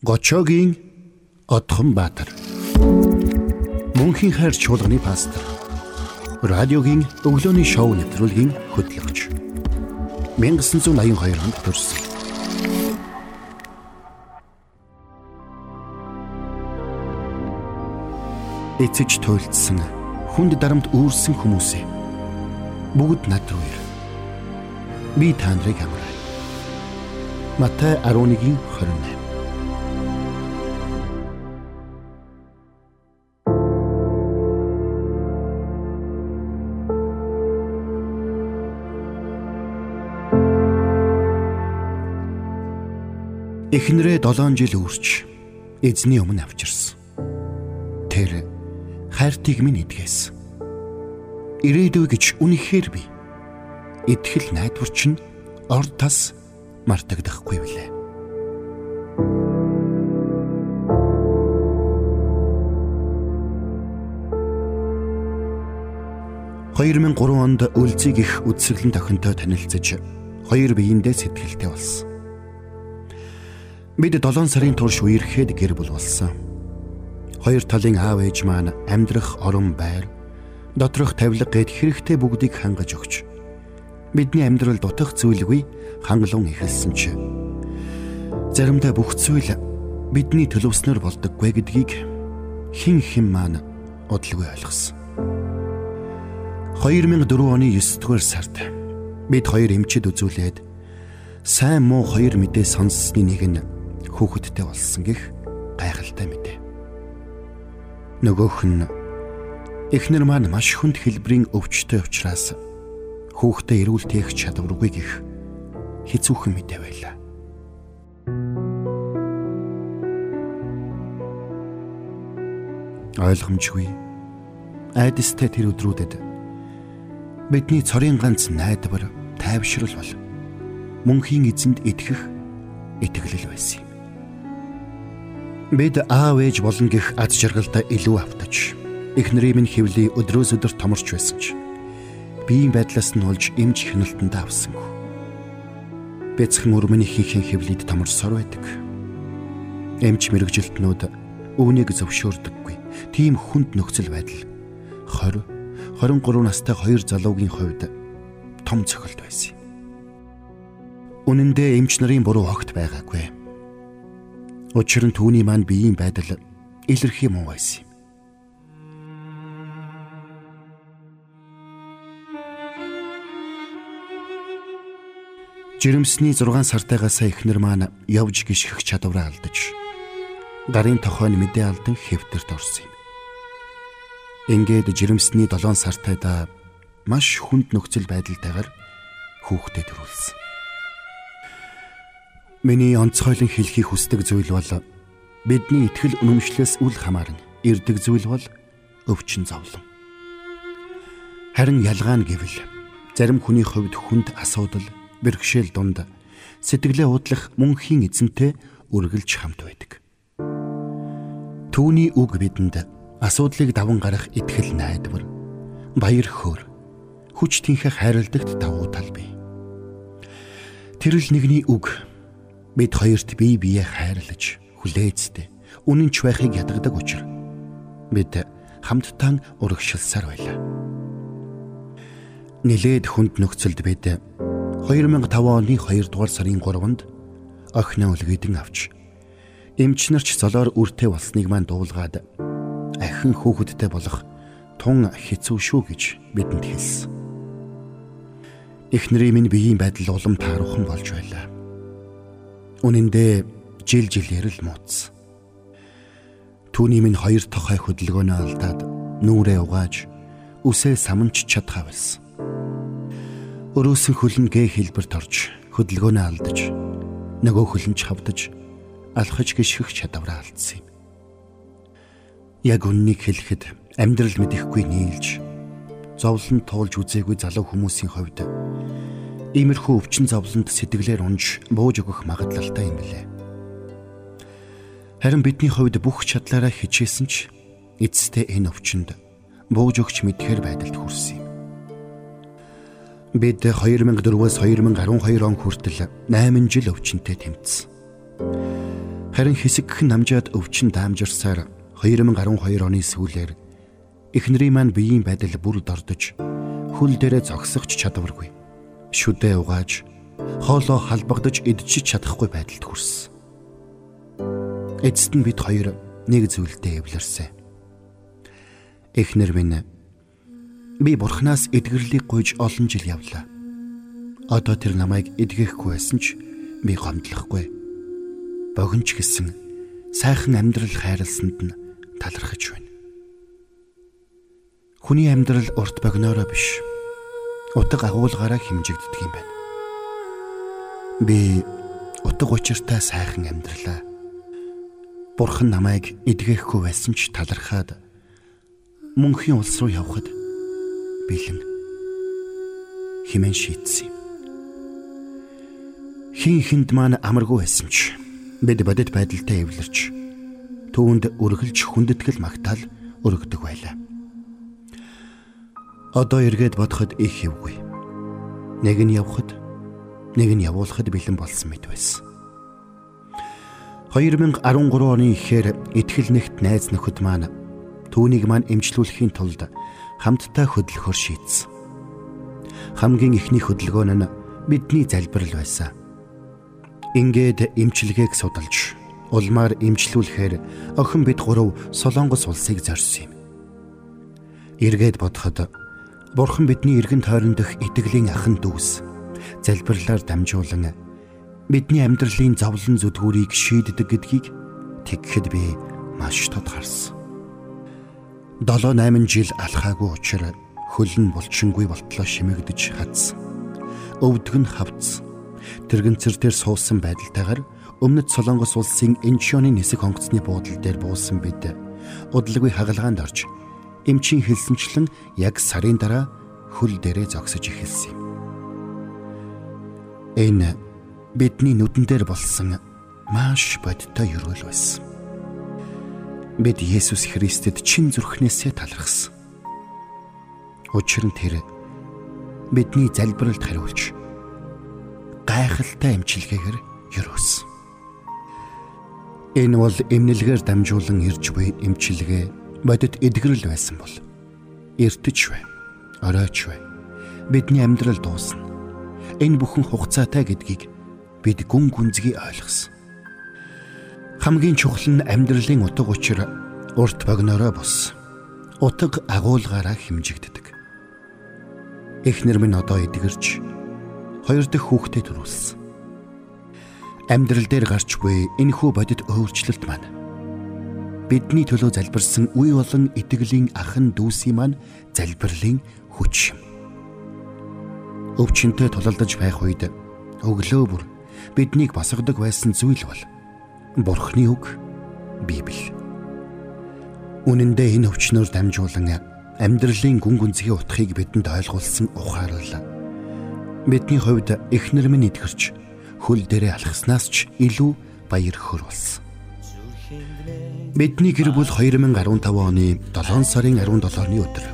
Гочогийн Одхон Баатар. Мөнхийн хайр чуулганы пастор. Радиогийн өглөөний шоу нэвтрүүлгийн хөтлөгч. 1982 онд төрсөн. Эцэж туйлдсан хүнд дарамт үүрсэн хүмүүсээ бүгд над руу ир. Би та нарыг амраа. Матай 11-ийн Эхнэрээ 7 жил үрч эзний өмнө авчирсан. Тэр хайртыг минь идгээс. Ирээдүй гэж үнэхээр би итгэл найдвар чинь орд тас мартагдахгүй билээ. ...2003 онд үлзийг их үдсэглэн тохинтой танилцж хоёр биеиндээ сэтгэлтэй болсон. Бид 7 сарын турш үерхэд гэр бүл болсон. Хоёр талын аав ээж маань амьдрах орон байр, доторх тавилга гээд хэрэгтэй бүгдийг хангаж өгч бидний амьдрал дутах зүйлгүй хангалуун эхэлсэн ч заримдаа бүх зүйл бидний төлөвснөр болдоггүй гэдгийг хин хин маань удалгүй ойлгосон. 2004 оны 9 дугаар сард бид хоёр эмчэд үзүүлээд сайн муу хоёр мэдээ сонссны нэг нь хүүхэдтэй болсон гих гайхалтай мэдээ. Нөгөөх нь эхнэр маань маш хүнд хэлбэрийн өвчтөй учраас хүүхдээ эрүүл тээх чадваргүй гих хэцүүхэн мэдээ байлаа. Ойлгомжгүй айдастай тэр өдрүүдэд бидний цорын ганц найдвар тайвшрал бол мөнхийн эзэнд итгэх итгэлэл байсан юм. Бид аав ээж болон гих аз жаргалтай илүү автаж эхнэрийн минь хөвлий өдрөөс өдөр томорч байсан ч биеийн байдлаас нь олж эмч хяналтанд авсангүй. Бяцхан өрмөний хийхэн хөвлийд томорсоор байдаг. Эмч мэрэгжилтнүүд үүнийг зөвшөөрдөггүй. Тийм хүнд нөхцөл байдал 20 23 настай хоёр залуугийн хувьд том цохилт байсан юм. Үнэн дээр эмч нарын буруу огт байгаагүй Учир нь түүний маань биеийн байдал илэрхий муу байсан юм. Жирэмсний 6 сартаагаас эхнэр маань явж гიშгэх чадвараа алдаж гарын тохойн мэдээ алдан хэвтэрт орсон юм. Ингээд жирэмсний 7 сартайда маш хүнд нөхцөл байдалтайгаар хүүхдэд төрүүлсэн. Миний онцгойлон хэлхийг хүсдэг зүйл бол бидний итгэл үнэмшлээс үл хамааран ирдэг зүйл бол өвчин зовлон. Харин ялгаа нь гэвэл зарим хүний хувьд хүнд асуудал, бэрхшээл дунд сэтгэлээ удлах мөнхийн эзэнтэй үргэлж хамт байдаг. Түүний үг бидэнд асуудлыг даван гарах итгэл найдвар, баяр хөөр, хүч тэнхэх хайрладагт давуу тал бий. Тэрл нэгний үг Бид хоёрт бие бие хайрлаж, хүлээцтэй, үнэнч байхыг ядгадаг учраас бид хамтдаа урагшилсаар байлаа. Нилээд хүнд нөхцөлд бид 2005 оны 2 дугаар сарын 3-нд охиноо үлгээдэн авч эмч нарч золоор үртэй болсныг маань дуулгаад ахин хүүхэдтэй болох тун хэцүү шүү гэж бидэнд хэлсэн. Эхнэрийн минь биеийн байдал улам тааруухан болж байлаа Үнэндээ жил жилээр л мууц. Түүний минь хоёр тохой хөдөлгөөнөө алдаад нүрээ угааж үсээ саманч чадхаа болсон. Өрөөсөн хөлн гээ хэлбэрт орж хөдөлгөөнөө алдаж нөгөө хөлнч хавдаж алхаж гიშгэх чадвараа алдсан юм. Яг үннийг хэлэхэд амьдрал мэдэхгүй нийлж зовлон туулж үзээгүй залуу хүмүүсийн хувьд Иймэрхүү өвчин зовлонд сэтгэлээр унж бууж өгөх магадлалтай юм билээ. Харин бидний хувьд бүх чадлаараа хичээсэн ч эцэстээ энэ өвчнөд бууж өгч мэдхээр байдалд хүрсэн юм. Бид 2004-өөс 2012 он хүртэл 8 жил өвчнөд тэмцсэн. Харин хэсэгхэн намжаад өвчин даамжирсаар 2012 оны сүүлээр эхнэрийн маань биеийн байдал бүр дордож хөл дээрээ зогсохч чадваргүй. Шүдээ угааж хоолоо халбагдаж идчих чадахгүй байдалд хүрсэн. Эцэст нь бид хоёр нэг зүйлдээ эвлэрсэн. Эхнэр минь би бурхнаас эдгэрлийг гуйж олон жил явлаа. Одоо тэр намайг эдгэхгүй байсан ч би гомдлохгүй. Богинч гэсэн сайхан амьдрал хайрлсанд нь талархаж байна. Хүний амьдрал урт богиноороо биш. Утга агуулгаараа хэмжигддэг юм байна. Би утга учиртай сайхан амьдралаа. Бурхан намайг эдгэхгүй байсан ч талархаад мөнхийн улс руу явхад бэлэн химэн шийтсэн юм. Хин хинд маань амаргүй байсан ч бид бодит байдалтай эвлэрч түүнд өргөлж хүндэтгэл магтаал өргөдөг байлаа. Одоо эргээд бодоход их хэвгүй. Нэг нь явхад нэг нь явуулахад бэлэн болсон мэт байсан. 2013 оны ихээр итгэл нэгт найз нөхөд маань түүнийг маань эмчлүүлэхийн тулд хамтдаа хөдөлгөхөр шийдсэн. Хамгийн ихний хөдөлгөөн нь бидний залбирал байсан. Ингээд эмчилгээг судалж улмаар эмчлүүлэхээр охин бид гурав Солонгос улсыг зорьсон юм. Эргээд бодоход Бурхан бидний эргэн тойрон дэх итгэлийн ахан дүүс залбирлаар дамжуулан бидний амьдралын зовлон зүдгүүрийг шийддэг гэдгийг тэгхэд би маш тод харсан. 7 8 жил алхаагүй учраас хөлн булчингүй болтлоо шимэгдэж хадсан. Өвдөг нь хавцсан. Тэрэгэнцэр дээр суусан байдалтайгаар өмнөд Солонгос улсын Инчоны нисэх онгоцны буудлын дээр буусан бид удалгүй хагалгаанд орж эмчийн хэлсэнчлэн яг сарын дараа хөл дээрээ зогсож эхэлсэн юм. Энэ бидний нүдэн дээр болсон маш бодтой ерөөл байсан. Бид Есүс Христэд чин зүрхнээсээ талархсан. Учир нь тэр бидний залбиралд хариулж гайхалтай эмчилгээгээр ерөөсөн. Энэ бол эмнэлгээр дамжуулан ирж буй эмчилгээ бодит эдгэрэл байсан бол эртэж бай. Оройч бай. Бидний амьдрал дуусна. Энэ бүхэн хугацаатай гэдгийг бид гүн гүнзгий ойлгосон. Хамгийн чухал нь амьдралын утга учир урт богноороо бос. Утга агуулгаараа хэмжигддэг. Эхнэр минь одоо эдгэрч хоёр дахь хүүхдээ төрүүлсэн. Амьдрал дээр гарч буй энэхүү бодит өөрчлөлт маань бидний төлөө залбирсан үе болон итгэлийн ахан дүүсийн маань залбирлын хүч юм. Өвчнөд тулалдаж байх үед өглөө бүр биднийг босгодог байсан зүйл бол Бурхны үг Библи. Үнэн дээр энэ өвчнөөр дамжуулан амьдралын гүн гүнзгий утгыг бидэнд ойлгуулсан ухаарлаа. Бидний хувьд эхнэр минь итгэрч хөл дээрээ алхаснаас ч илүү баяр хөөр болсон. Бидний гэр бүл 2015 оны 7 сарын 17-ны өдөр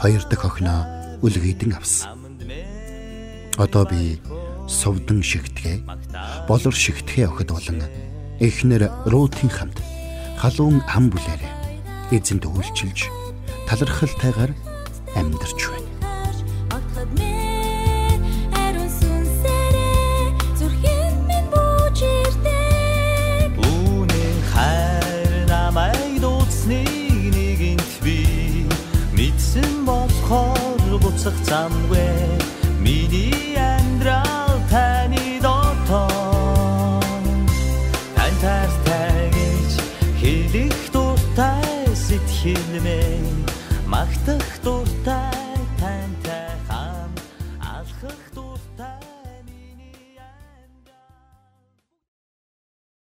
хоёр дахь охиноо үлгийдэн авсан. Одоо би сувдан шигтгэ болор шигтгэ охид болон эхнэр Рутын хамт халуун ам бүлээрээ эзэнд үйлчилж талархалтайгаар амьдарч байна.